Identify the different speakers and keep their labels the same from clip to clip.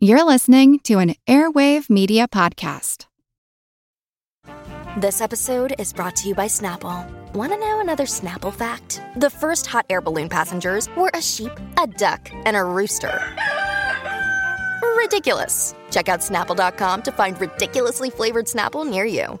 Speaker 1: You're listening to an Airwave Media Podcast.
Speaker 2: This episode is brought to you by Snapple. Want to know another Snapple fact? The first hot air balloon passengers were a sheep, a duck, and a rooster. Ridiculous. Check out snapple.com to find ridiculously flavored Snapple near you.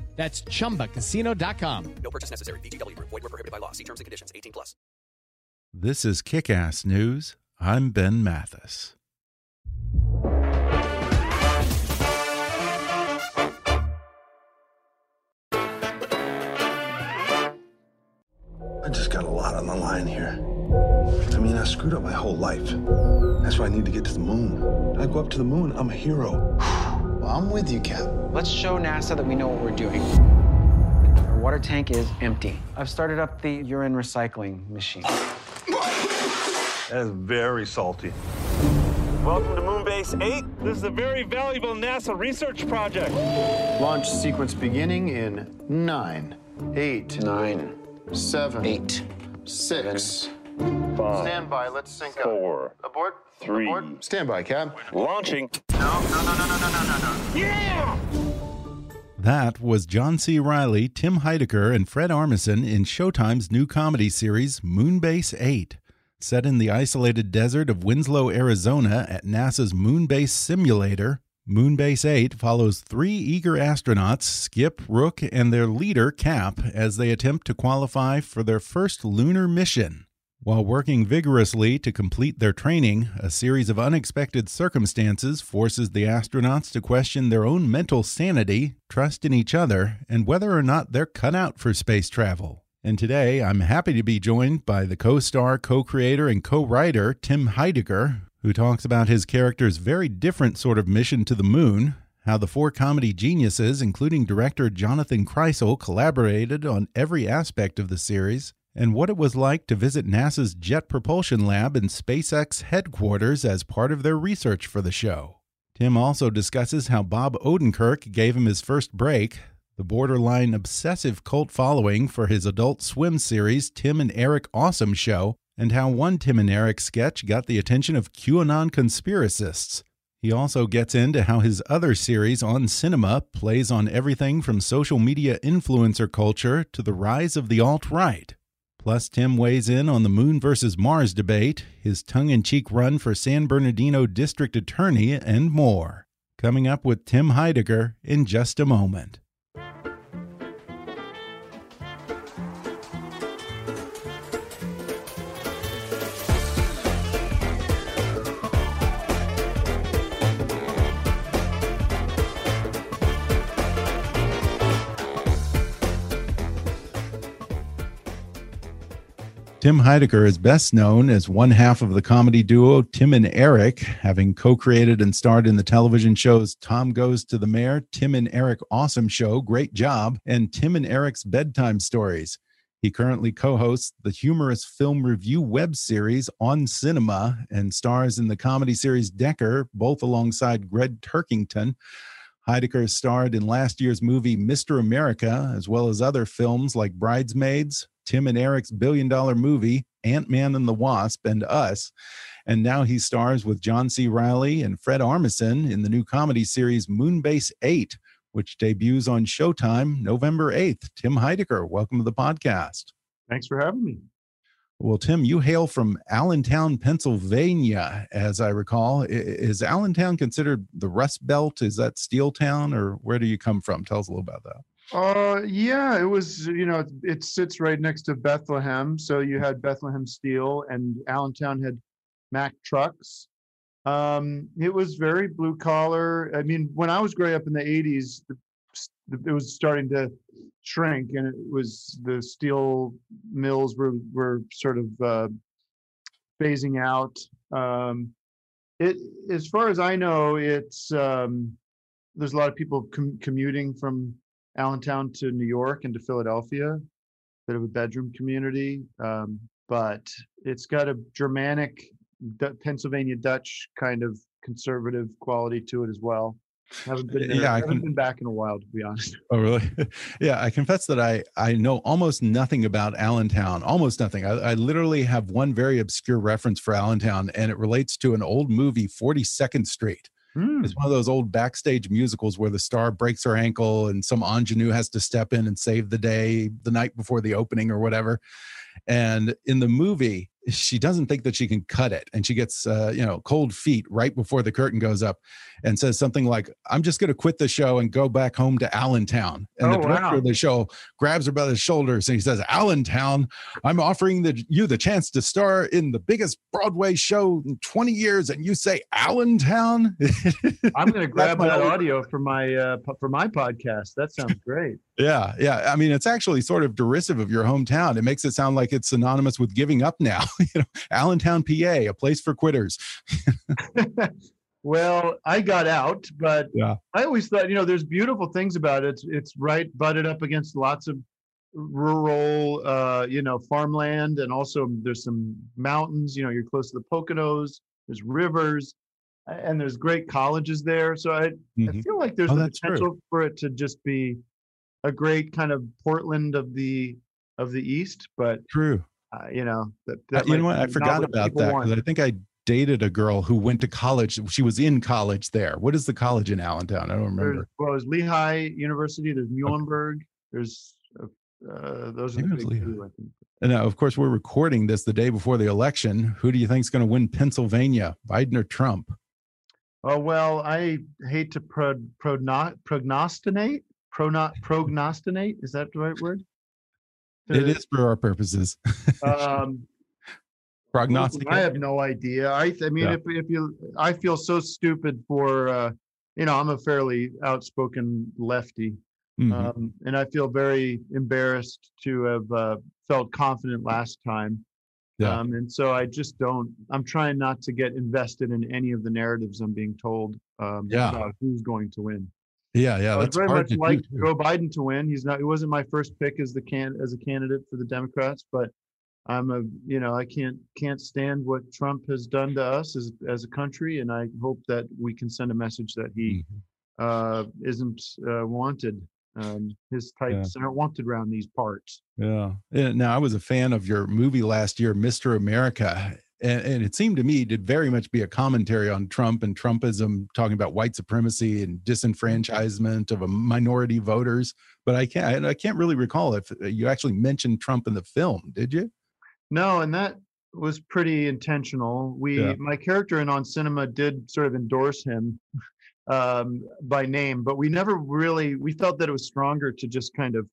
Speaker 3: That's chumbacasino.com.
Speaker 4: No purchase necessary. VGW Group. Void were prohibited by law. See terms and conditions. 18 plus.
Speaker 5: This is Kick Ass News. I'm Ben Mathis.
Speaker 6: I just got a lot on the line here. I mean, I screwed up my whole life. That's why I need to get to the moon. I go up to the moon, I'm a hero.
Speaker 7: Well, I'm with you, Cap.
Speaker 8: Let's show NASA that we know what we're doing. Our water tank is empty. I've started up the urine recycling machine.
Speaker 6: That is very salty.
Speaker 9: Welcome to Moonbase 8. This is a very valuable NASA research project.
Speaker 7: Launch sequence beginning in nine, eight,
Speaker 8: Nine,
Speaker 7: seven,
Speaker 8: eight,
Speaker 7: six.
Speaker 9: Five,
Speaker 7: Stand by. Let's sync up.
Speaker 9: four,
Speaker 7: Abort.
Speaker 9: three.
Speaker 7: Abort. Stand by, Cap.
Speaker 9: launching.
Speaker 5: That was John C. Reilly, Tim Heidecker, and Fred Armisen in Showtime's new comedy series Moonbase 8. Set in the isolated desert of Winslow, Arizona at NASA's Moonbase Simulator, Moonbase 8 follows three eager astronauts, Skip, Rook, and their leader, Cap, as they attempt to qualify for their first lunar mission. While working vigorously to complete their training, a series of unexpected circumstances forces the astronauts to question their own mental sanity, trust in each other, and whether or not they're cut out for space travel. And today, I'm happy to be joined by the co star, co creator, and co writer Tim Heidecker, who talks about his character's very different sort of mission to the moon, how the four comedy geniuses, including director Jonathan Krisel, collaborated on every aspect of the series, and what it was like to visit NASA's Jet Propulsion Lab and SpaceX headquarters as part of their research for the show. Tim also discusses how Bob Odenkirk gave him his first break, the borderline obsessive cult following for his adult swim series Tim and Eric Awesome Show, and how one Tim and Eric sketch got the attention of QAnon conspiracists. He also gets into how his other series on cinema plays on everything from social media influencer culture to the rise of the alt right. Plus, Tim weighs in on the Moon versus Mars debate, his tongue in cheek run for San Bernardino District Attorney, and more. Coming up with Tim Heidecker in just a moment. Tim Heidecker is best known as one half of the comedy duo Tim and Eric, having co created and starred in the television shows Tom Goes to the Mayor, Tim and Eric Awesome Show, Great Job, and Tim and Eric's Bedtime Stories. He currently co hosts the humorous film review web series On Cinema and stars in the comedy series Decker, both alongside Gregg Turkington. Heidecker starred in last year's movie Mr. America, as well as other films like Bridesmaids, Tim and Eric's billion dollar movie, Ant Man and the Wasp, and Us. And now he stars with John C. Reilly and Fred Armisen in the new comedy series Moonbase 8, which debuts on Showtime November 8th. Tim Heidecker, welcome to the podcast.
Speaker 9: Thanks for having me.
Speaker 5: Well, Tim, you hail from Allentown, Pennsylvania, as I recall. Is Allentown considered the Rust Belt? Is that Steel Town, or where do you come from? Tell us a little about that.
Speaker 10: Uh, yeah, it was, you know, it, it sits right next to Bethlehem. So you had Bethlehem Steel and Allentown had Mack Trucks. Um, it was very blue collar. I mean, when I was growing up in the 80s, it was starting to shrink and it was the steel mills were, were sort of uh, phasing out. Um, it, as far as I know, it's, um, there's a lot of people com- commuting from Allentown to New York and to Philadelphia, bit of a bedroom community. Um, but it's got a Germanic, Pennsylvania Dutch kind of conservative quality to it as well. Haven't been there,
Speaker 5: Yeah, I
Speaker 10: haven't
Speaker 5: can-
Speaker 10: been back in a while to be honest.
Speaker 5: Oh, really? yeah, I confess that I I know almost nothing about Allentown. Almost nothing. I, I literally have one very obscure reference for Allentown, and it relates to an old movie, Forty Second Street.
Speaker 10: Hmm.
Speaker 5: It's one of those old backstage musicals where the star breaks her ankle and some ingenue has to step in and save the day the night before the opening or whatever. And in the movie, she doesn't think that she can cut it, and she gets uh, you know cold feet right before the curtain goes up, and says something like, "I'm just going to quit the show and go back home to Allentown." And the
Speaker 10: Oh,
Speaker 5: director
Speaker 10: wow.
Speaker 5: of the show grabs her by the shoulders and he says, "Allentown, I'm offering the, you the chance to star in the biggest Broadway show in 20 years, and you say Allentown."
Speaker 10: I'm going to grab that
Speaker 5: old-
Speaker 10: audio for my uh, for my podcast. That sounds great.
Speaker 5: Yeah, yeah. I mean, it's actually sort of derisive of your hometown. It makes it sound like it's synonymous with giving up now. you know, Allentown, PA, a place for quitters.
Speaker 10: well, I got out, but
Speaker 5: Yeah.
Speaker 10: I always thought, you know, there's beautiful things about it. It's, it's right butted up against lots of rural, uh, you know, farmland, and also there's some mountains. You know, you're close to the Poconos. There's rivers, and there's great colleges there. So I, I
Speaker 5: Mhm.
Speaker 10: feel like there's
Speaker 5: Oh,
Speaker 10: the
Speaker 5: that's true.
Speaker 10: potential for it to just be a great kind of Portland of the of the East. But
Speaker 5: True.
Speaker 10: Uh, you know, that, that
Speaker 5: you know what? I forgot
Speaker 10: what
Speaker 5: about that because I think I dated a girl who went to college. She was in college there. What is the college in Allentown? I don't
Speaker 10: There's,
Speaker 5: remember.
Speaker 10: well, there's Lehigh University. There's Muhlenberg. There's uh, uh, those are the big two, I think.
Speaker 5: And now, of course, we're recording this the day before the election. Who do you think is going to win Pennsylvania, Biden or Trump?
Speaker 10: Oh well, I hate to pro, progno, prognostinate. Prognostinate is that the right word?
Speaker 5: It
Speaker 10: Uh,
Speaker 5: for our purposes.
Speaker 10: Um,
Speaker 5: Prognostic.
Speaker 10: I have no idea. I, I mean,
Speaker 5: Yeah.
Speaker 10: if if you, I feel so stupid for, uh, you know, I'm a fairly outspoken lefty,
Speaker 5: Mhm.
Speaker 10: um, and I feel very embarrassed to have uh, felt confident last time.
Speaker 5: Yeah.
Speaker 10: Um, and so I just don't. I'm trying not to get invested in any of the narratives I'm being told um,
Speaker 5: Yeah.
Speaker 10: about who's going to win.
Speaker 5: Yeah, yeah.
Speaker 10: I
Speaker 5: That's
Speaker 10: very
Speaker 5: hard
Speaker 10: much
Speaker 5: to do,
Speaker 10: like
Speaker 5: too.
Speaker 10: Joe Biden to win. He's not. He wasn't my first pick as the can as a candidate for the Democrats, but I'm a. You know, I can't can't stand what Trump has done to us as as a country, and I hope that we can send a message that he
Speaker 5: Mhm.
Speaker 10: uh, isn't uh, wanted. Um, his types aren't wanted around these parts.
Speaker 5: Yeah. Yeah, Now, I was a fan of your movie last year, Mr. America. And, and it seemed to me to very much be a commentary on Trump and Trumpism, talking about white supremacy and disenfranchisement of a minority voters. But I can't, I can't really recall if you actually mentioned Trump in the film, did you?
Speaker 10: No, and that was pretty intentional. We,
Speaker 5: Yeah.
Speaker 10: my character in On Cinema did sort of endorse him um, by name, but we never really. We felt that it was stronger to just kind of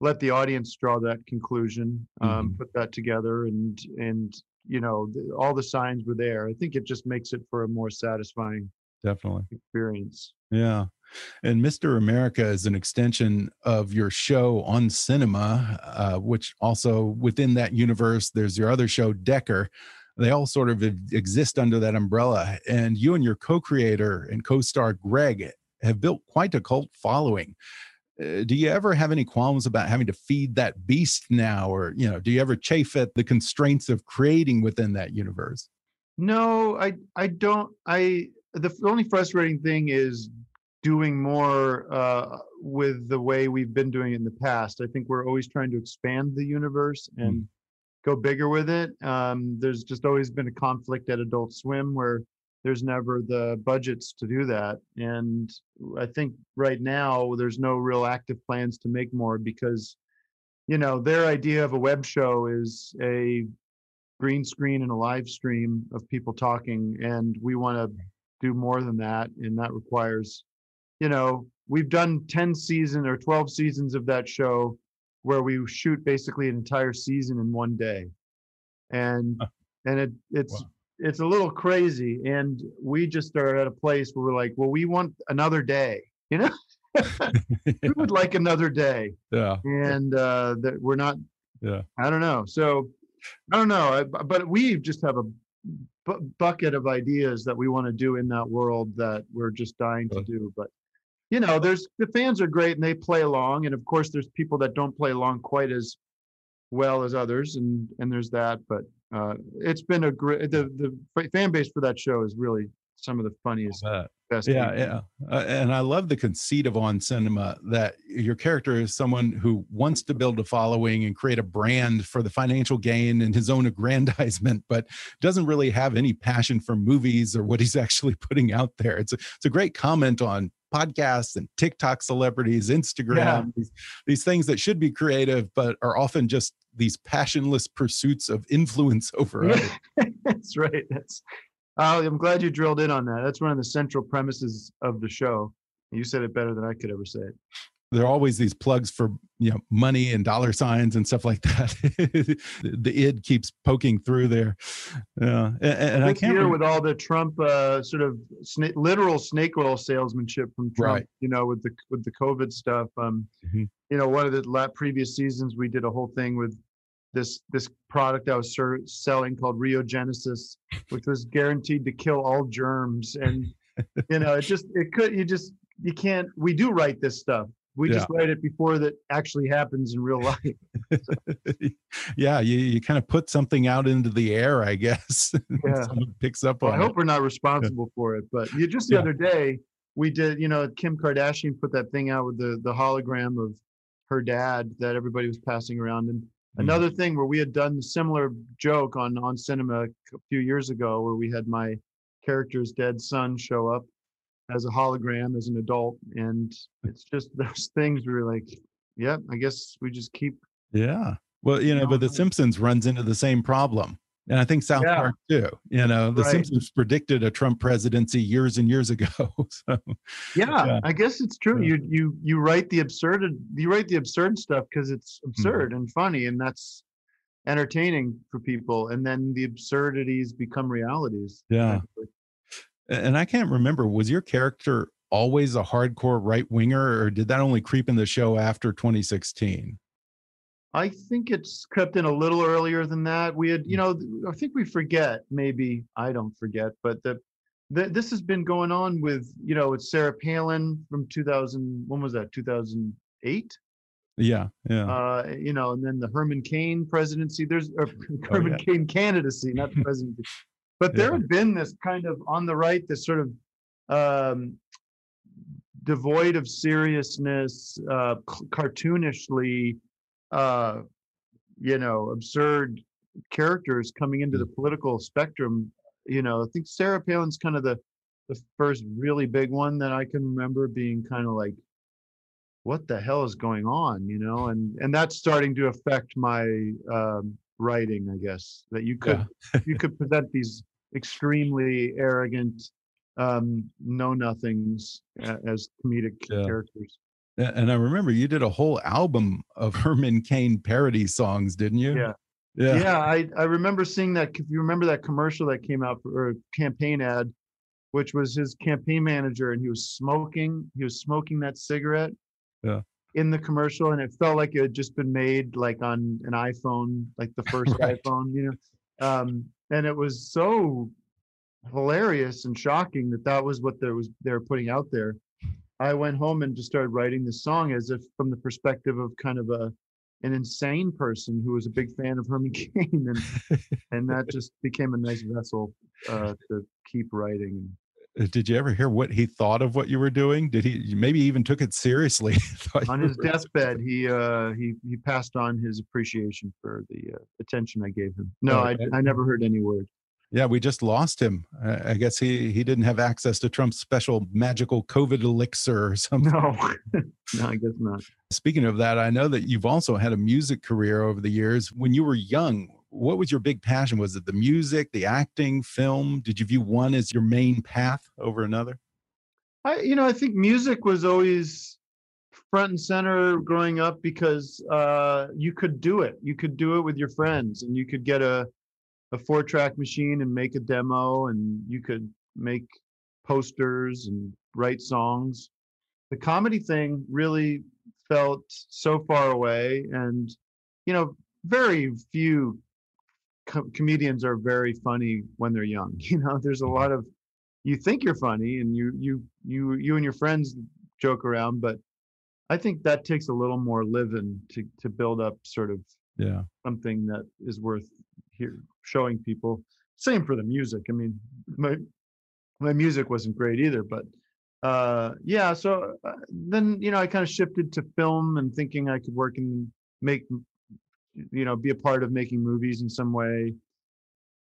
Speaker 10: let the audience draw that conclusion, um,
Speaker 5: Mhm.
Speaker 10: put that together, and and you know all the signs were there. I think it just makes it for a more satisfying
Speaker 5: Definitely.
Speaker 10: experience.
Speaker 5: Yeah. And Mr. America is an extension of your show on cinema, uh, which also within that universe, there's your other show, Decker. They all sort of exist under that umbrella. And you and your co creator and co star Greg have built quite a cult following. Uh, do you ever have any qualms about having to feed that beast now? Or, you know, do you ever chafe at the constraints of creating within that universe?
Speaker 10: No, I I don't. I the only frustrating thing is doing more uh, with the way we've been doing it in the past. I think we're always trying to expand the universe and go bigger with it. Um, there's just always been a conflict at Adult Swim where there's never the budgets to do that, and I think right now there's no real active plans to make more because you know their idea of a web show is a green screen and a live stream of people talking and we want to do more than that and that requires you know we've done 10 season or 12 seasons of that show where we shoot basically an entire season in one day and and it it's
Speaker 5: Wow.
Speaker 10: It's a little crazy and we just are at a place where we're like well we want another day you know we would like another day
Speaker 5: Yeah.
Speaker 10: and uh that we're not
Speaker 5: Yeah.
Speaker 10: i don't know so i don't know I- but we just have a bu- bucket of ideas that we want to do in that world that we're just dying to do but you know, there's the fans are great and they play along, and of course, there's people that don't play along quite as well as others, and and there's that. But uh, it's been a great the the fan base for that show is really some of the funniest,
Speaker 5: Uh,
Speaker 10: best.
Speaker 5: yeah,
Speaker 10: people.
Speaker 5: yeah. Uh, and I love the conceit of on cinema that your character is someone who wants to build a following and create a brand for the financial gain and his own aggrandizement, but doesn't really have any passion for movies or what he's actually putting out there. It's a, it's a great comment on podcasts and TikTok celebrities, Instagram,
Speaker 10: Yeah.
Speaker 5: these, these things that should be creative, but are often just these passionless pursuits of influence over others.
Speaker 10: That's right. That's. Oh, I'm glad you drilled in on that. That's one of the central premises of the show. You said it better than I could ever say it.
Speaker 5: There are always these plugs for you know money and dollar signs and stuff like that. the id keeps poking through there. Yeah, and, and I can't.
Speaker 10: year with all the Trump uh, sort of sna- literal snake oil salesmanship from Trump,
Speaker 5: Right.
Speaker 10: you know, with the with the COVID stuff. Um,
Speaker 5: Mhm.
Speaker 10: you know, one of the previous seasons we did a whole thing with this this product I was ser- selling called Rio Genesis, which was guaranteed to kill all germs, and you know, it just it could you just you can't. We do write this stuff. We just write it before that actually happens in real life.
Speaker 5: yeah, you, you kind of put something out into the air, I guess.
Speaker 10: Yeah.
Speaker 5: Picks up
Speaker 10: Well, I hope
Speaker 5: it.
Speaker 10: we're not responsible for it, but you just the
Speaker 5: Yeah.
Speaker 10: other day we did, you know, Kim Kardashian put that thing out with the the hologram of her dad that everybody was passing around, and
Speaker 5: Mm-hmm.
Speaker 10: another thing where we had done a similar joke on on cinema a few years ago, where we had my character's dead son show up as a hologram as an adult, and it's just those things where you're like, yep, I guess we just keep
Speaker 5: Yeah. Well, you know, but The Simpsons runs into the same problem. And I think South
Speaker 10: Yeah.
Speaker 5: Park too. You know, The
Speaker 10: Right.
Speaker 5: Simpsons predicted a Trump presidency years and years ago. So,
Speaker 10: Yeah,
Speaker 5: Yeah.
Speaker 10: I guess it's true.
Speaker 5: Yeah.
Speaker 10: You you you write the absurd you write the absurd stuff because it's
Speaker 5: Mm-hmm.
Speaker 10: absurd and funny, and that's entertaining for people. And then the absurdities become realities.
Speaker 5: Yeah. And I can't remember, was your character always a hardcore right winger, or did that only creep in the show after 2016?
Speaker 10: I think it's crept in a little earlier than that. We had, you know, I think we forget. Maybe I don't forget, but the, the this has been going on with, you know, with Sarah Palin from 2000. When was that? 2008.
Speaker 5: Yeah, yeah.
Speaker 10: uh, you know, and then the Herman Cain presidency. There's or
Speaker 5: Oh,
Speaker 10: Herman
Speaker 5: yeah.
Speaker 10: Cain candidacy, not the presidency. But there
Speaker 5: Yeah.
Speaker 10: have been this kind of on the right, this sort of um, devoid of seriousness, uh, c- cartoonishly, uh, you know, absurd characters coming into the political spectrum. You know, I think Sarah Palin's kind of the the first really big one that I can remember being kind of like what the hell is going on you know and and that's starting to affect my um writing i guess that you could you could present these extremely arrogant um know nothings as comedic
Speaker 5: Yeah.
Speaker 10: characters
Speaker 5: And I remember you did a whole album of Herman Cain parody songs, didn't you?
Speaker 10: yeah
Speaker 5: Yeah.
Speaker 10: yeah, I, I remember seeing that if you remember that commercial that came out for or a campaign ad which was his campaign manager and he was smoking he was smoking that cigarette
Speaker 5: Yeah.
Speaker 10: in the commercial and it felt like it had just been made like on an iphone like the first
Speaker 5: Right.
Speaker 10: iphone you know um and it was so hilarious and shocking that that was what there was they were putting out there. I went home and just started writing this song as if from the perspective of kind of a an insane person who was a big fan of herman cain and and that just became a nice vessel uh to keep writing
Speaker 5: Did you ever hear what he thought of what you were doing? Did he maybe even took it seriously?
Speaker 10: On his
Speaker 5: were-
Speaker 10: deathbed he uh he he passed on his appreciation for the uh, attention i gave him no
Speaker 5: Oh,
Speaker 10: I. I never heard any word
Speaker 5: Yeah, we just lost him. Uh, I guess he he didn't have access to Trump's special magical COVID elixir or something.
Speaker 10: no no i guess not
Speaker 5: Speaking of that, I know that you've also had a music career over the years. When you were young, what was your big passion? Was it the music, the acting, film? Did you view one as your main path over another?
Speaker 10: I, you know, I think music was always front and center growing up because uh, you could do it. You could do it with your friends, and you could get a a four track machine and make a demo, and you could make posters and write songs. The comedy thing really felt so far away, and you know, very few co- comedians are very funny when they're young. You know, there's a lot of you think you're funny and you you you you and your friends joke around, but I think that takes a little more living to to build up sort of
Speaker 5: Yeah.
Speaker 10: something that is worth here showing people. Same for the music. I mean, my my music wasn't great either, but uh, yeah. So uh, then you know, I kind of shifted to film and thinking I could work and make, you know, be a part of making movies in some way.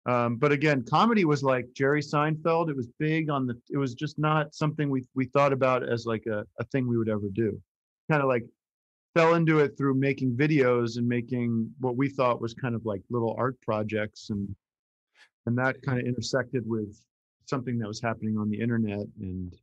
Speaker 10: Um, but again, comedy was like Jerry Seinfeld. It was big on the. It was just not something we we thought about as like a, a thing we would ever do. Kind of like fell into it through making videos and making what we thought was kind of like little art projects and and that kind of intersected with something that was happening on the internet and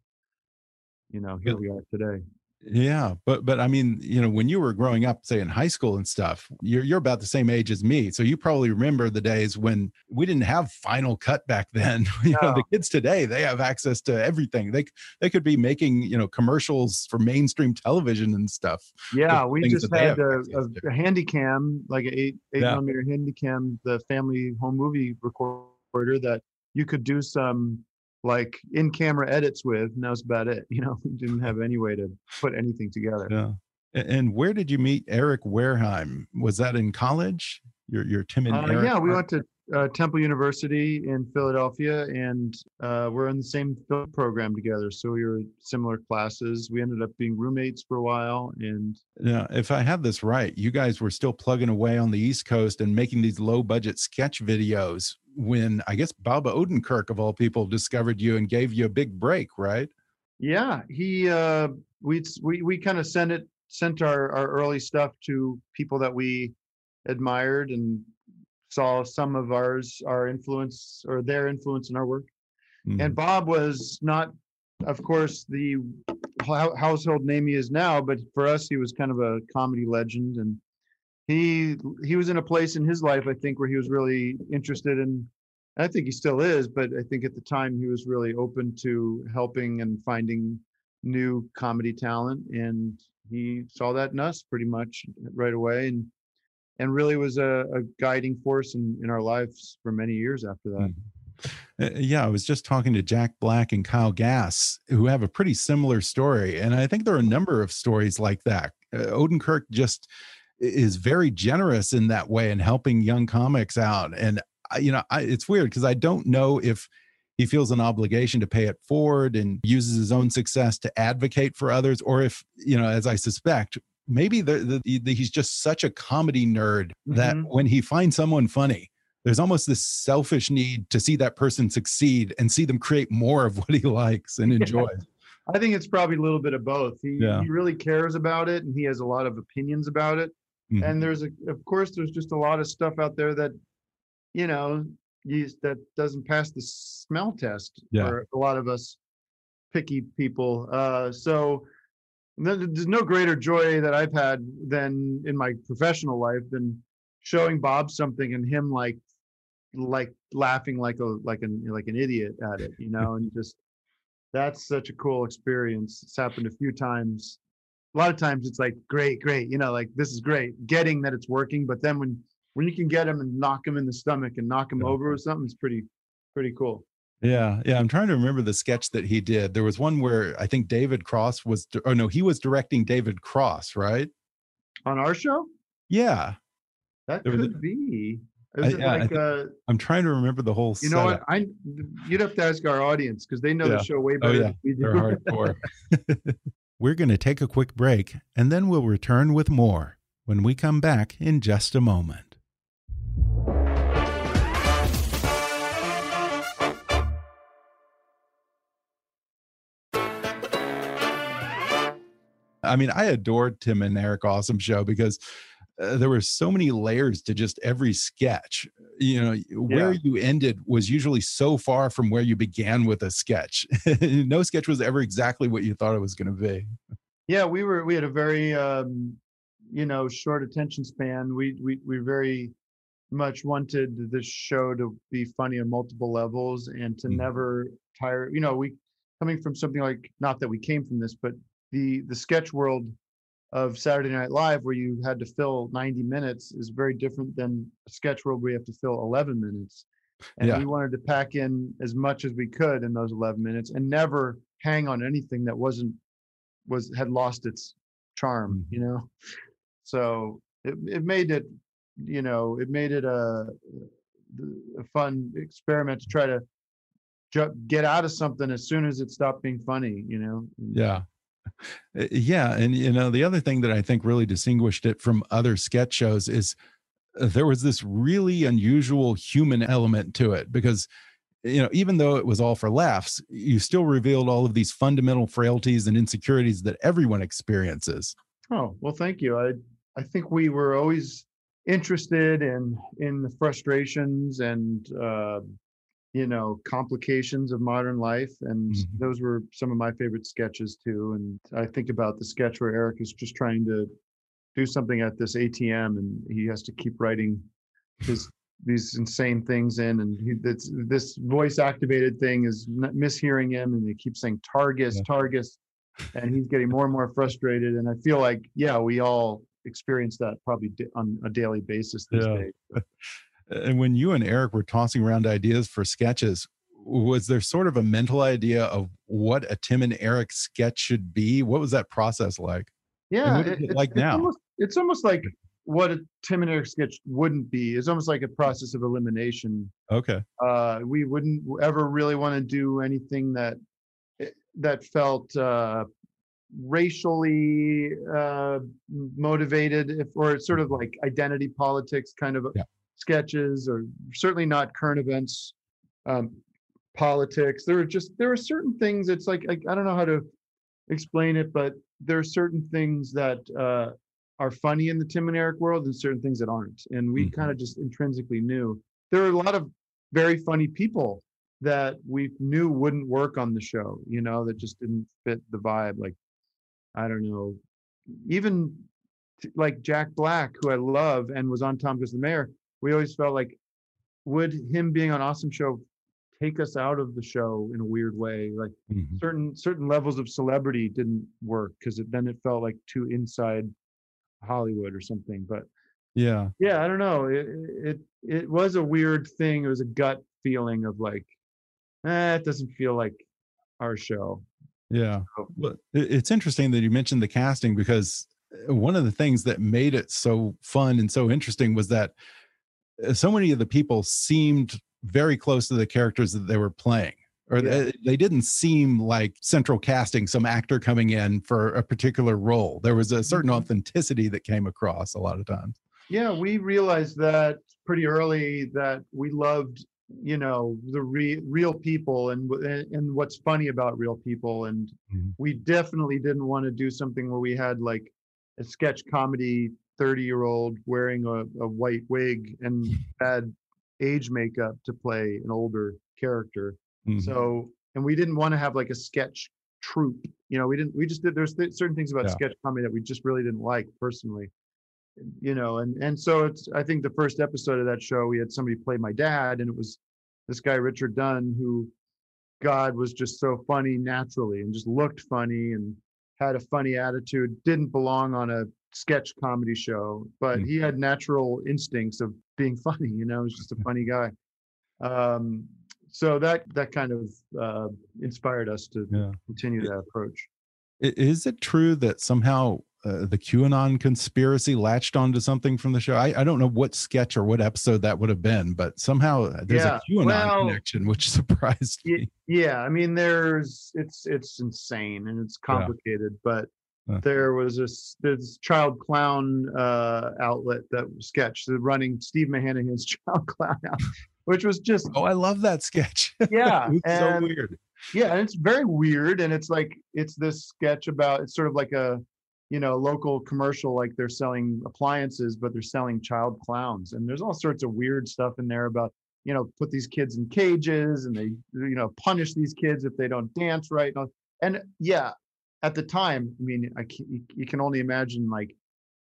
Speaker 10: you know here we are today
Speaker 5: Yeah, but but I mean, you know, when you were growing up, say in high school and stuff, you're you're about the same age as me, so you probably remember the days when we didn't have Final Cut back then. you know, the kids today they have access to everything. They they could be making you know commercials for mainstream television and stuff.
Speaker 10: yeah we just had a,
Speaker 5: access to.
Speaker 10: a, a handy cam like an eight eight
Speaker 5: Yeah.
Speaker 10: millimeter handy cam the family home movie recorder that you could do some like in camera edits with and that was about it you know we didn't have any way to put anything together
Speaker 5: Yeah. And where did you meet Eric Wareheim? Was that in college? Your your Tim and
Speaker 10: Uh,
Speaker 5: Eric?
Speaker 10: yeah, we went to uh, Temple University in Philadelphia, and uh, we're in the same film program together. So we were similar classes. We ended up being roommates for a while, and
Speaker 5: Now, if I have this right, you guys were still plugging away on the East Coast and making these low budget sketch videos when I guess Bob Odenkirk, of all people, discovered you and gave you a big break, right?
Speaker 10: yeah, he uh, we we we kind of sent it sent our our early stuff to people that we admired and saw some of ours our influence or their influence in our work.
Speaker 5: Mm.
Speaker 10: And Bob was not, of course, the household name he is now, but for us, he was kind of a comedy legend. And he he was in a place in his life, I think, where he was really interested in. I think he still is, but I think at the time he was really open to helping and finding new comedy talent, and he saw that in us pretty much right away, and and really was a, a guiding force in, in our lives for many years after that.
Speaker 5: Uh, yeah, I was just talking to Jack Black and Kyle Gass, who have a pretty similar story. And I think there are a number of stories like that. Uh, Odenkirk just is very generous in that way and helping young comics out. And, I, you know, I, it's weird because I don't know if he feels an obligation to pay it forward and uses his own success to advocate for others, or if, you know, as I suspect, maybe the, the, the, he's just such a comedy nerd that
Speaker 10: Mhm.
Speaker 5: when he finds someone funny, there's almost this selfish need to see that person succeed and see them create more of what he likes and enjoys.
Speaker 10: I think it's probably a little bit of both. He,
Speaker 5: Yeah.
Speaker 10: he really cares about it and he has a lot of opinions about it.
Speaker 5: Mhm.
Speaker 10: And there's a, of course, there's just a lot of stuff out there that, you know, you, that doesn't pass the smell test
Speaker 5: Yeah.
Speaker 10: for a lot of us picky people. Uh, so there's no greater joy that I've had than in my professional life than showing Bob something and him like, like laughing like a like an like an idiot at it, you know, and just that's such a cool experience. It's happened a few times. A lot of times it's like great, great, you know, like this is great, getting that it's working. But then when when you can get him and knock him in the stomach and knock him over or something, it's pretty pretty cool.
Speaker 5: Yeah, yeah. I'm trying to remember the sketch that he did. There was one where I think David Cross was, oh no, he was directing David Cross, right?
Speaker 10: On our show,
Speaker 5: Yeah,
Speaker 10: that
Speaker 5: There was a-
Speaker 10: could be.
Speaker 5: I-
Speaker 10: Is it
Speaker 5: yeah, I
Speaker 10: like uh,
Speaker 5: I'm trying to remember the whole.
Speaker 10: you know what? I you'd have to ask our audience because they know
Speaker 5: Yeah.
Speaker 10: the show way
Speaker 5: Oh
Speaker 10: better
Speaker 5: yeah,
Speaker 10: than we do.
Speaker 5: they're hardcore. We're going to take a quick break and then we'll return with more when we come back in just a moment. I mean, I adored Tim and Eric Awesome Show because uh, there were so many layers to just every sketch. You know, where
Speaker 10: Yeah.
Speaker 5: you ended was usually so far from where you began with a sketch. no sketch was ever exactly what you thought it was going to be.
Speaker 10: Yeah, we were we had a very um, you know short attention span. We we we very much wanted this show to be funny on multiple levels and to
Speaker 5: Mhm.
Speaker 10: never tire. You know, we coming from something like not that we came from this, but the the sketch world of Saturday Night Live, where you had to fill 90 minutes, is very different than a sketch world where you have to fill 11 minutes. And
Speaker 5: Yeah.
Speaker 10: we wanted to pack in as much as we could in those 11 minutes and never hang on anything that wasn't was had lost its charm, you mm-hmm. know. So it it made it, you know, it made it a a fun experiment to try to ju- get out of something as soon as it stopped being funny, you know.
Speaker 5: Yeah. Uh, Yeah, and you know the other thing that I think really distinguished it from other sketch shows is uh, there was this really unusual human element to it because you know even though it was all for laughs, you still revealed all of these fundamental frailties and insecurities that everyone experiences.
Speaker 10: Oh, well, thank you. I I think we were always interested in in the frustrations and uh, you know complications of modern life, and
Speaker 5: Mhm.
Speaker 10: those were some of my favorite sketches too. And I think about the sketch where Eric is just trying to do something at this ATM, and he has to keep writing his these insane things in, and he, this this voice activated thing is mishearing him, and they keep saying Targus,
Speaker 5: Yeah.
Speaker 10: Targus and he's getting more and more frustrated. And I feel like, yeah, we all experience that probably on a daily basis these
Speaker 5: Yeah.
Speaker 10: days.
Speaker 5: And when you and Eric were tossing around ideas for sketches, was there sort of a mental idea of what a Tim and Eric sketch should be? What was that process like?
Speaker 10: Yeah,
Speaker 5: it
Speaker 10: it's-
Speaker 5: like
Speaker 10: it's
Speaker 5: now?
Speaker 10: Almost, it's almost like what a Tim and Eric sketch wouldn't be. It's almost like a process of elimination.
Speaker 5: Okay.
Speaker 10: Uh, we wouldn't ever really want to do anything that eh, that felt uh, racially uh, motivated, if, or sort of like identity politics kind of
Speaker 5: Yeah.
Speaker 10: Sketches, or certainly not current events um, politics. There are just there are certain things. It's like I, I don't know how to explain it, but there are certain things that uh, are funny in the Tim and Eric world, and certain things that aren't. And we
Speaker 5: Mhm.
Speaker 10: kind of just intrinsically knew there are a lot of very funny people that we knew wouldn't work on the show. You know, that just didn't fit the vibe. Like I don't know, even like Jack Black, who I love and was on Tom Goes the Mayor. We always felt like would him being on Awesome Show take us out of the show in a weird way like
Speaker 5: Mhm.
Speaker 10: certain certain levels of celebrity didn't work because it, then it felt like too inside hollywood or something but
Speaker 5: Yeah.
Speaker 10: yeah i don't know it, it it was a weird thing it was a gut feeling of like eh, it doesn't feel like our show
Speaker 5: Yeah.
Speaker 10: So-
Speaker 5: it's interesting that you mentioned the casting because uh, one of the things that made it so fun and so interesting was that so many of the people seemed very close to the characters that they were playing or
Speaker 10: Yeah.
Speaker 5: they, they didn't seem like central casting some actor coming in for a particular role there was a certain
Speaker 10: Mhm.
Speaker 5: authenticity that came across a lot of times
Speaker 10: yeah we realized that pretty early that we loved you know the re- real people and and what's funny about real people and
Speaker 5: Mhm.
Speaker 10: we definitely didn't want to do something where we had like a sketch comedy 30 year old wearing a, a white wig and had age makeup to play an older character
Speaker 5: Mhm.
Speaker 10: so and we didn't want to have like a sketch troupe you know we didn't we just did there's th- certain things about
Speaker 5: Yeah.
Speaker 10: sketch comedy that we just really didn't like personally you know and and so it's i think the first episode of that show we had somebody play my dad and it was this guy richard dunn who god was just so funny naturally and just looked funny and had a funny attitude didn't belong on a sketch comedy show but
Speaker 5: Mm.
Speaker 10: he had natural instincts of being funny you know he's just a funny guy um so that that kind of uh inspired us to
Speaker 5: Yeah.
Speaker 10: continue that approach
Speaker 5: Is it true that somehow uh, the QAnon conspiracy latched onto something from the show? I, I don't know what sketch or what episode that would have been, but somehow there's
Speaker 10: Yeah,
Speaker 5: a QAnon
Speaker 10: well,
Speaker 5: connection, which surprised me.
Speaker 10: yeah i mean there's it's it's insane and it's
Speaker 5: Yeah.
Speaker 10: complicated but
Speaker 5: Uh.
Speaker 10: There was this this child clown uh outlet that sketch the running steve mahanahan's child clown which was just
Speaker 5: Oh, I love that sketch.
Speaker 10: Yeah,
Speaker 5: was so weird.
Speaker 10: yeah and it's very weird and it's like it's this sketch about it's sort of like a you know local commercial like they're selling appliances but they're selling child clowns and there's all sorts of weird stuff in there about you know put these kids in cages and they you know punish these kids if they don't dance right and, and yeah at the time i mean i can, you, can only imagine like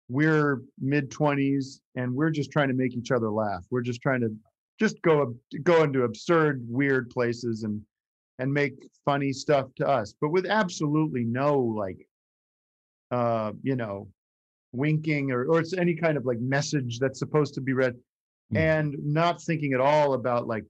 Speaker 10: we're mid 20s and we're just trying to make each other laugh we're just trying to just go go into absurd weird places and and make funny stuff to us but with absolutely no like uh you know winking or or it's any kind of like message that's supposed to be read
Speaker 5: Mm.
Speaker 10: and not thinking at all about like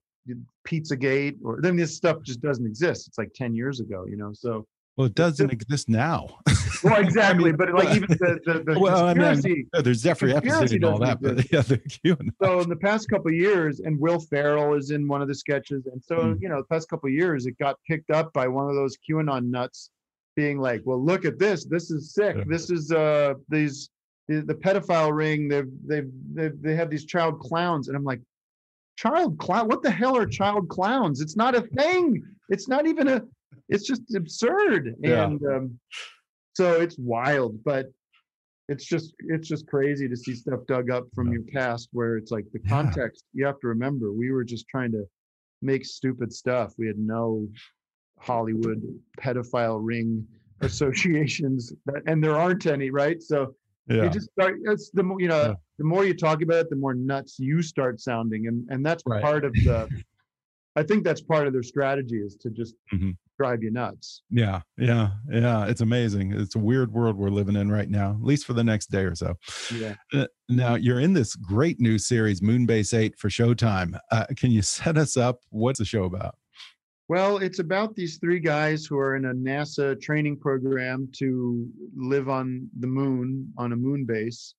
Speaker 10: Pizzagate or then this stuff just doesn't exist. It's like 10 years ago, you know. So
Speaker 5: Well, it doesn't exist now.
Speaker 10: Well, exactly, but like even the the, the
Speaker 5: well, I
Speaker 10: conspiracy.
Speaker 5: mean, uh, there's Jeffrey Epstein and all that, but yeah, the QAnon.
Speaker 10: so in the past couple of years, and Will Ferrell is in one of the sketches, and so
Speaker 5: Mm.
Speaker 10: you know, the past couple of years, it got picked up by one of those QAnon nuts, being like, "Well, look at this. This is sick.
Speaker 5: Yeah.
Speaker 10: This is uh these the, the pedophile ring. They've they've they they have these child clowns," and I'm like, "Child clown? What the hell are child clowns? It's not a thing. It's not even a. It's just absurd."
Speaker 5: Yeah.
Speaker 10: And um, so it's wild, but it's just it's just crazy to see stuff dug up from your past where it's like the
Speaker 5: Yeah.
Speaker 10: context you have to remember we were just trying to make stupid stuff we had no hollywood pedophile ring associations that, and there aren't any right so
Speaker 5: Yeah.
Speaker 10: you just start it's the more you know
Speaker 5: Yeah.
Speaker 10: the more you talk about it the more nuts you start sounding and and that's
Speaker 5: Right.
Speaker 10: part of the i think that's part of their strategy is to just
Speaker 5: Mhm.
Speaker 10: Drive you nuts
Speaker 5: Yeah, yeah, yeah. It's amazing. It's a weird world we're living in right now, at least for the next day or so.
Speaker 10: yeah
Speaker 5: Uh, Now, you're in this great new series, Moonbase 8 for Showtime. Uh, can you set us up? What's the show about?
Speaker 10: Well, it's about these three guys who are in a NASA training program to live on the moon, on a moon base.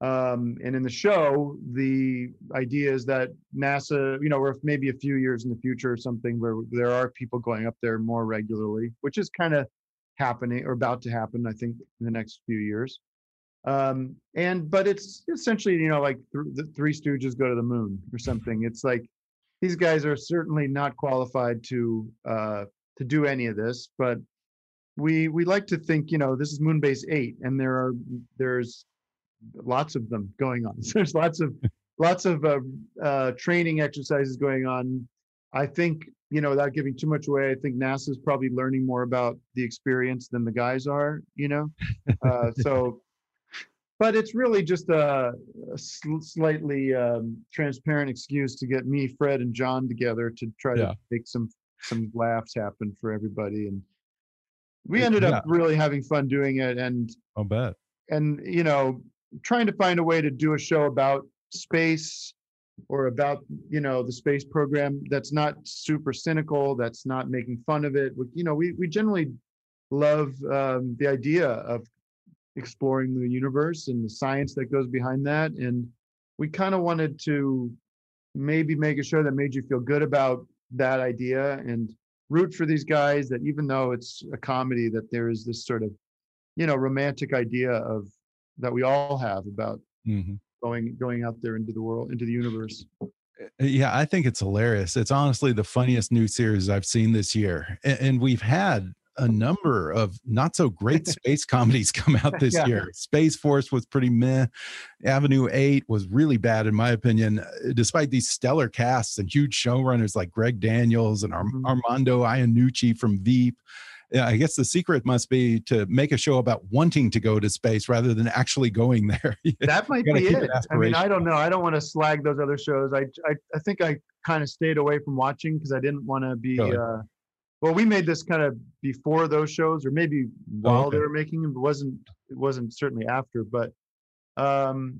Speaker 10: Um, and in the show, the idea is that NASA, you know, or maybe a few years in the future or something, where there are people going up there more regularly, which is kind of happening or about to happen, I think, in the next few years. Um, and but it's essentially, you know, like th- the Three Stooges go to the moon or something. It's like these guys are certainly not qualified to uh, to do any of this, but we we like to think, you know, this is Moonbase eight, and there are there's lots of them going on. There's lots of lots of uh, uh, training exercises going on. I think you know, without giving too much away, I think NASA's probably learning more about the experience than the guys are. You know, uh, so. But it's really just a, a sl- slightly um, transparent excuse to get me, Fred, and John together to try
Speaker 5: Yeah.
Speaker 10: to make some some laughs happen for everybody. And we ended up really having fun doing it. And
Speaker 5: I'll bet.
Speaker 10: and you know trying to find a way to do a show about space or about you know the space program that's not super cynical that's not making fun of it. You know we, we generally love um, the idea of exploring the universe and the science that goes behind that. And we kind of wanted to maybe make a show that made you feel good about that idea and root for these guys that even though it's a comedy that there is this sort of you know romantic idea of that we all have about
Speaker 5: hmm
Speaker 10: going going out there into the world into the universe
Speaker 5: Yeah, I think it's hilarious. It's honestly the funniest new series I've seen this year. A- And, we've had a number of not so great space comedies come out this
Speaker 10: Yeah.
Speaker 5: year. Space Force was pretty meh. Avenue 8 was really bad, in my opinion, uh, despite these stellar casts and huge showrunners like Greg Daniels and Ar-
Speaker 10: Mhm.
Speaker 5: Armando Iannucci from Veep. Yeah, I guess the secret must be to make a show about wanting to go to space rather than actually going there.
Speaker 10: that might be it
Speaker 5: it
Speaker 10: i mean i don't know i don't want to slag those other shows i i, I think i kind of stayed away from watching because i didn't want to be uh well we made this kind of before those shows or maybe while
Speaker 5: okay.
Speaker 10: they were making them it wasn't it wasn't certainly after but um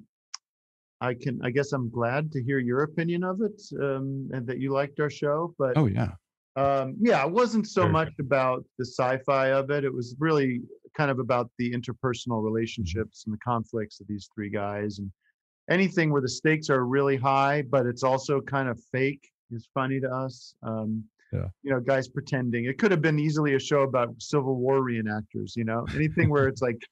Speaker 10: i can i guess i'm glad to hear your opinion of it um and that you liked our show but
Speaker 5: oh, yeah.
Speaker 10: Um yeah it wasn't so
Speaker 5: Very
Speaker 10: much about the sci-fi of it. It was really kind of about the interpersonal relationships and the conflicts of these three guys and anything where the stakes are really high but it's also kind of fake is funny to us. Um
Speaker 5: Yeah.
Speaker 10: you know guys pretending. It could have been easily a show about civil war reenactors you know? Anything where it's like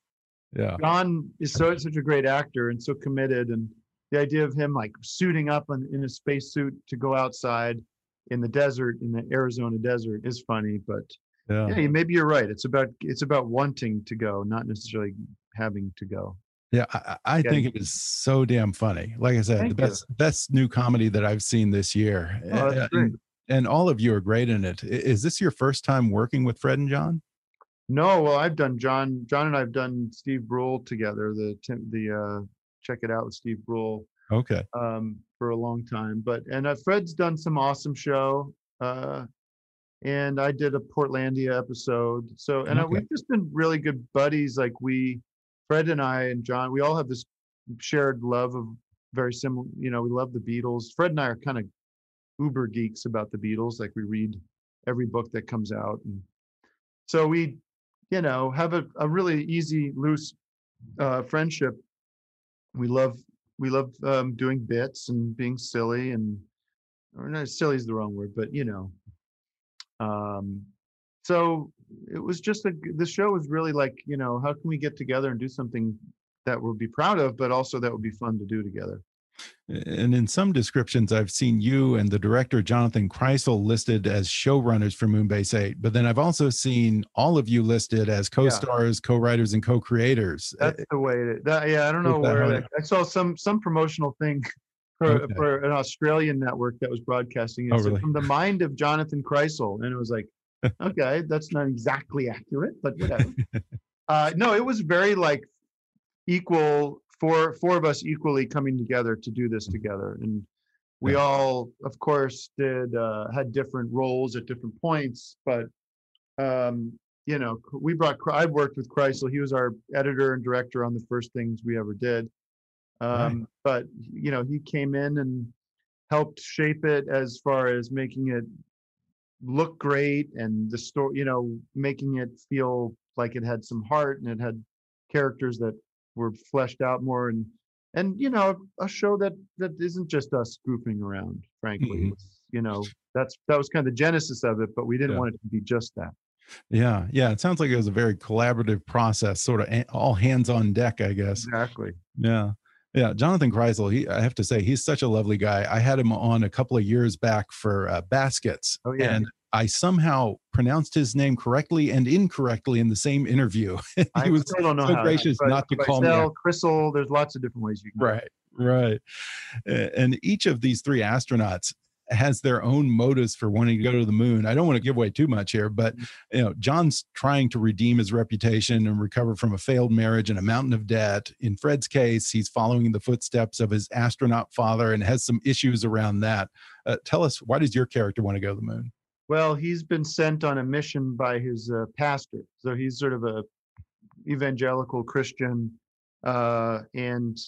Speaker 5: Yeah.
Speaker 10: John is so such a great actor and so committed, and the idea of him like suiting up in, in a spacesuit to go outside in the desert in the Arizona desert is funny. But
Speaker 5: Yeah.
Speaker 10: yeah, maybe you're right. It's about it's about wanting to go, not necessarily having to go.
Speaker 5: Yeah, I, I
Speaker 10: Yeah.
Speaker 5: think it is so damn funny. Like I said,
Speaker 10: Thank
Speaker 5: the
Speaker 10: you.
Speaker 5: best best new comedy that I've seen this year.
Speaker 10: Oh,
Speaker 5: and, and all of you are great in it. Is this your first time working with Fred and John?
Speaker 10: No, well, I've done John. John and I've done Steve Brule together. The the uh, check it out with Steve Brule.
Speaker 5: Okay.
Speaker 10: um, for a long time. But and uh, Fred's done some awesome show, uh, and I did a Portlandia episode. So and uh,
Speaker 5: Okay.
Speaker 10: we've just been really good buddies. Like we, Fred and I and John, we all have this shared love of very similar. You know, we love the Beatles. Fred and I are kind of uber geeks about the Beatles. Like we read every book that comes out, and so we you know, have a, a really easy, loose uh, friendship. We love we love um, doing bits and being silly and or no, silly is the wrong word, but you know. Um, so it was just a the show was really like you know how can we get together and do something that we'll be proud of, but also that would be fun to do together.
Speaker 5: And in some descriptions, I've seen you and the director Jonathan Krisel listed as showrunners for Moonbase 8, but then I've also seen all of you listed as co-stars, yeah. co-writers, and co-creators.
Speaker 10: That's the way that yeah, I don't know where that, I saw some some promotional thing for, okay. for an Australian network that was broadcasting it
Speaker 5: oh, really?
Speaker 10: from the mind of Jonathan Krisel. And it was like, okay, that's not exactly accurate, but whatever. uh, no, it was very like equal four four of us equally coming together to do this together and we yeah. all of course did uh, had different roles at different points but um, you know we brought i worked with krisel he was our editor and director on the first things we ever did um, right. but you know he came in and helped shape it as far as making it look great and the story you know making it feel like it had some heart and it had characters that were fleshed out more and and you know a show that that isn't just us goofing around frankly mm-hmm. you know that's that was kind of the genesis of it but we didn't yeah. want it to be just that
Speaker 5: yeah yeah it sounds like it was a very collaborative process sort of all hands on deck i guess
Speaker 10: exactly
Speaker 5: yeah yeah, Jonathan Krisel, he I have to say he's such a lovely guy. I had him on a couple of years back for uh, Baskets.
Speaker 10: Oh yeah.
Speaker 5: And I somehow pronounced his name correctly and incorrectly in the same interview. he
Speaker 10: I
Speaker 5: was
Speaker 10: still don't know
Speaker 5: so
Speaker 10: how
Speaker 5: gracious
Speaker 10: but,
Speaker 5: not to call
Speaker 10: Sal,
Speaker 5: me.
Speaker 10: Crystal, there's lots of different ways you can.
Speaker 5: Right, right. And each of these three astronauts has their own motives for wanting to go to the moon. I don't want to give away too much here, but mm-hmm. you know, John's trying to redeem his reputation and recover from a failed marriage and a mountain of debt. In Fred's case, he's following the footsteps of his astronaut father and has some issues around that. Uh, tell us, why does your character want to go to the moon?
Speaker 10: Well, he's been sent on a mission by his uh, pastor, so he's sort of a evangelical Christian, uh, and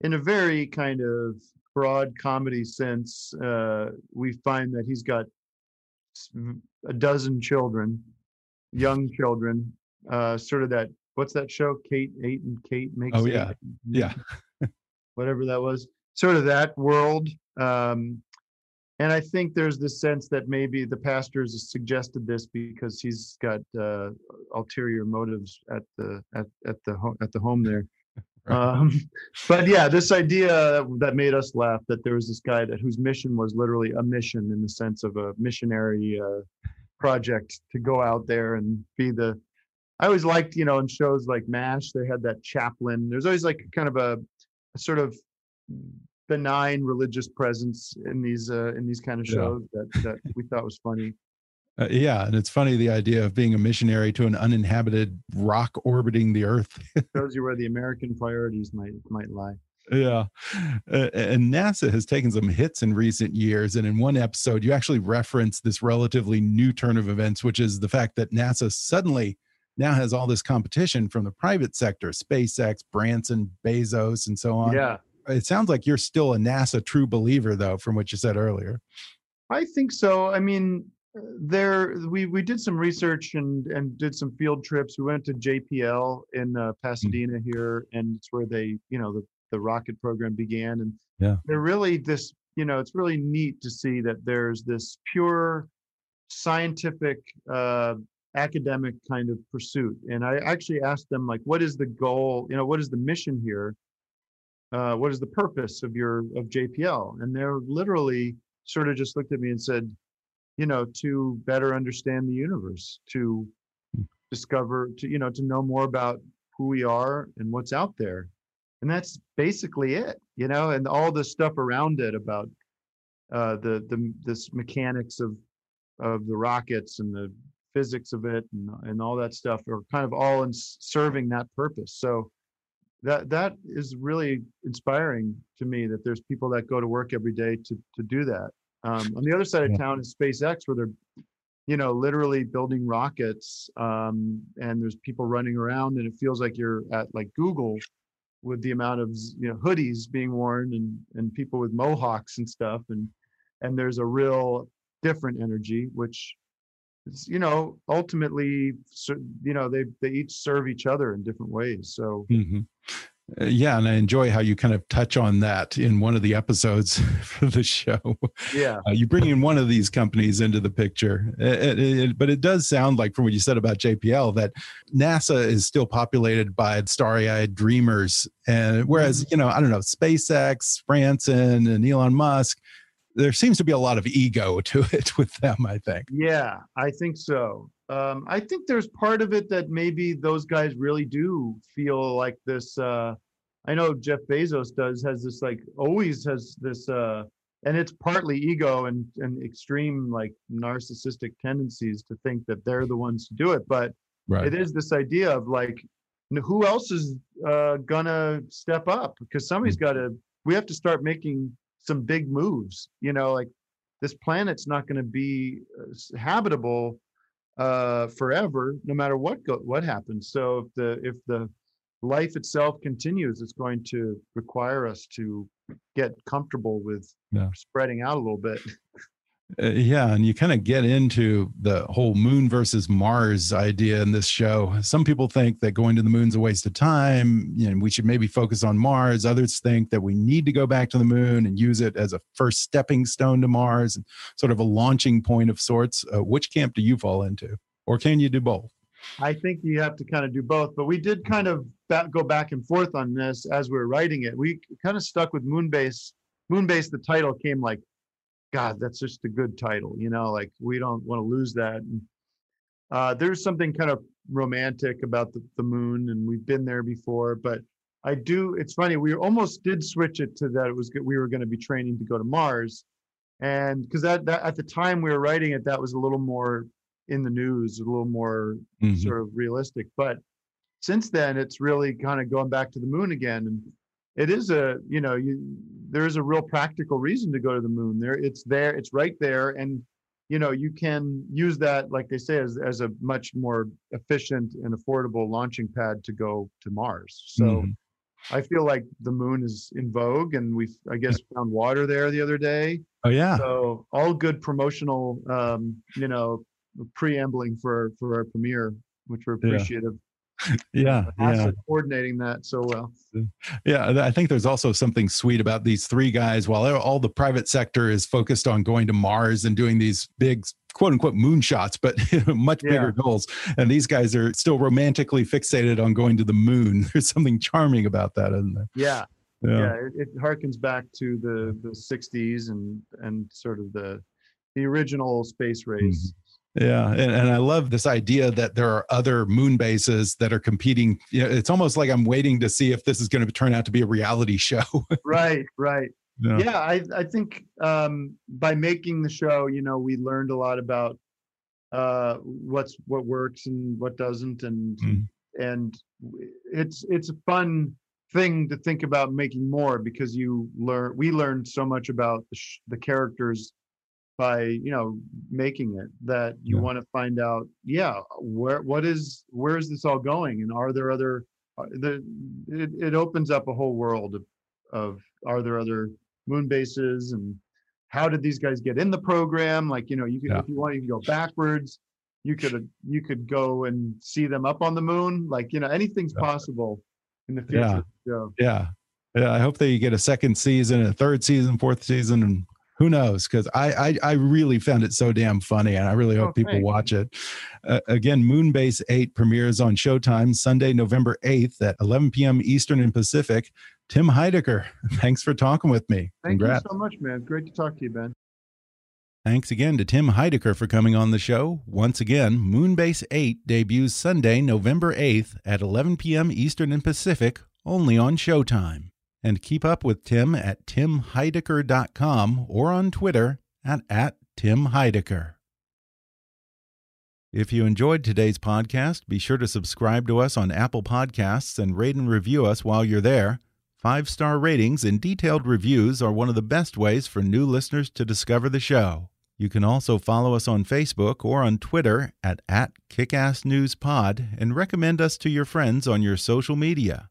Speaker 10: in a very kind of broad comedy sense, uh, we find that he's got a dozen children, young children, uh, sort of that. What's that show? Kate, eight, and Kate makes.
Speaker 5: Oh yeah, yeah.
Speaker 10: whatever that was, sort of that world. Um, and I think there's this sense that maybe the pastors suggested this because he's got uh, ulterior motives at the at, at the home at the home there. Um, but yeah, this idea that made us laugh that there was this guy that whose mission was literally a mission in the sense of a missionary uh, project to go out there and be the. I always liked, you know, in shows like MASH, they had that chaplain. There's always like kind of a, a sort of benign religious presence in these uh, in these kind of shows yeah. that that we thought was funny.
Speaker 5: Uh, yeah, and it's funny the idea of being a missionary to an uninhabited rock orbiting the Earth
Speaker 10: shows you where the American priorities might might lie.
Speaker 5: Yeah, uh, and NASA has taken some hits in recent years, and in one episode, you actually reference this relatively new turn of events, which is the fact that NASA suddenly now has all this competition from the private sector, SpaceX, Branson, Bezos, and so on.
Speaker 10: Yeah,
Speaker 5: it sounds like you're still a NASA true believer, though, from what you said earlier.
Speaker 10: I think so. I mean, there we we did some research and and did some field trips. We went to JPL in uh, Pasadena mm-hmm. here, and it's where they you know the the rocket program began. And
Speaker 5: yeah,
Speaker 10: they're really this you know it's really neat to see that there's this pure scientific uh, academic kind of pursuit. And I actually asked them like, what is the goal? You know, what is the mission here? Uh, what is the purpose of your of JPL? And they're literally sort of just looked at me and said, you know, to better understand the universe, to discover, to you know, to know more about who we are and what's out there. And that's basically it, you know, and all the stuff around it about uh, the the this mechanics of of the rockets and the physics of it and, and all that stuff are kind of all in serving that purpose. So that that is really inspiring to me that there's people that go to work every day to to do that. Um, on the other side of town is SpaceX, where they're you know literally building rockets, um, and there's people running around, and it feels like you're at like Google with the amount of you know hoodies being worn and and people with mohawks and stuff, and and there's a real different energy, which you know, ultimately, you know, they they each serve each other in different ways. So
Speaker 5: hmm Uh, yeah, and I enjoy how you kind of touch on that in one of the episodes for the show.
Speaker 10: yeah,
Speaker 5: Uh, you bring in one of these companies into the picture, It- it- it- but it does sound like, from what you said about JPL, that NASA is still populated by starry-eyed dreamers, and whereas you know, I don't know, SpaceX, Branson, and Elon Musk, there seems to be a lot of ego to it with them. I think.
Speaker 10: Yeah, I think so. Um, I think there's part of it that maybe those guys really do feel like this. Uh, I know Jeff Bezos does has this like always has this, uh, and it's partly ego and and extreme like narcissistic tendencies to think that they're the ones to do it. But
Speaker 5: Right.
Speaker 10: it is this idea of like, who else is uh, gonna step up? Because somebody's got to. We have to start making some big moves. You know, like this planet's not going to be uh, habitable uh, forever, no matter what go- what happens. So if the if the life itself continues, it's going to require us to get comfortable with
Speaker 5: Yeah.
Speaker 10: spreading out a little bit.
Speaker 5: Uh, yeah, and you kind of get into the whole moon versus Mars idea in this show. Some people think that going to the moon's a waste of time. You know, we should maybe focus on Mars. Others think that we need to go back to the moon and use it as a first stepping stone to Mars, and sort of a launching point of sorts. Uh, which camp do you fall into, or can you do both?
Speaker 10: I think you have to kind of do both, but we did kind of ba- go back and forth on this as we were writing it. We kind of stuck with Moonbase. Moonbase, the title came like, God, that's just a good title, you know, like we don't want to lose that. And, uh, there's something kind of romantic about the, the moon, and we've been there before, but I do. It's funny. We almost did switch it to that. It was good- we were going to be training to go to Mars, and because that, that at the time we were writing it, that was a little more in the news, a little more
Speaker 5: Mhm.
Speaker 10: sort of realistic. But since then, it's really kind of going back to the moon again, and it is a you know you there is a real practical reason to go to the moon. There, it's there, it's right there, and you know you can use that, like they say, as as a much more efficient and affordable launching pad to go to Mars. So.
Speaker 5: Mhm.
Speaker 10: I feel like the moon is in vogue, and we, I guess, found water there the other day.
Speaker 5: Oh yeah,
Speaker 10: So all good promotional, um, you know, preambling for for our premiere, which we're appreciative.
Speaker 5: Yeah, yeah.
Speaker 10: Coordinating that so well.
Speaker 5: Yeah, I think there's also something sweet about these three guys. While all the private sector is focused on going to Mars and doing these big quote unquote moonshots, but much
Speaker 10: Yeah.
Speaker 5: bigger goals, and these guys are still romantically fixated on going to the moon. There's something charming about that, isn't there?
Speaker 10: Yeah, yeah. it, it harkens back to the the '60s and and sort of the the original space mm-hmm. race.
Speaker 5: Yeah, and, and I love this idea that there are other moon bases that are competing. You know, it's almost like I'm waiting to see if this is going to turn out to be a reality show.
Speaker 10: Right, right.
Speaker 5: Yeah.
Speaker 10: yeah i i think um by making the show you know we learned a lot about uh what's what works and what doesn't and
Speaker 5: Mhm.
Speaker 10: and it's it's a fun thing to think about making more because you learn we learned so much about the, sh- the characters by you know making it that you
Speaker 5: Yeah.
Speaker 10: want to find out yeah where what is where is this all going and are there other uh, the it, it opens up a whole world of, of are there other moon bases and how did these guys get in the program like you know you could
Speaker 5: Yeah.
Speaker 10: if you want you could go backwards you could you could go and see them up on the moon like you know anything's possible in the future
Speaker 5: Yeah.
Speaker 10: so
Speaker 5: Yeah. Yeah. I hope they get a second season, a third season, fourth season, and who knows? Because I, I I really found it so damn funny, and I really hope
Speaker 10: Oh,
Speaker 5: people
Speaker 10: thanks.
Speaker 5: watch it. Uh, again, Moonbase Eight premieres on Showtime Sunday, November eighth at 11 p.m. Eastern and Pacific. Tim Heidecker, thanks for talking with me.
Speaker 10: thank
Speaker 5: Congrats.
Speaker 10: you so much man great to talk to you ben
Speaker 5: Thanks again to Tim Heidecker for coming on the show. Once again, Moonbase 8 debuts Sunday, November 8th at 11 p.m. Eastern and Pacific, only on Showtime. And keep up with Tim at timheidecker.com or on Twitter at, at Tim Heidecker. If you enjoyed today's podcast, be sure to subscribe to us on Apple Podcasts and rate and review us while you're there. Five star ratings and detailed reviews are one of the best ways for new listeners to discover the show. You can also follow us on Facebook or on Twitter at, at KickassNewsPod and recommend us to your friends on your social media.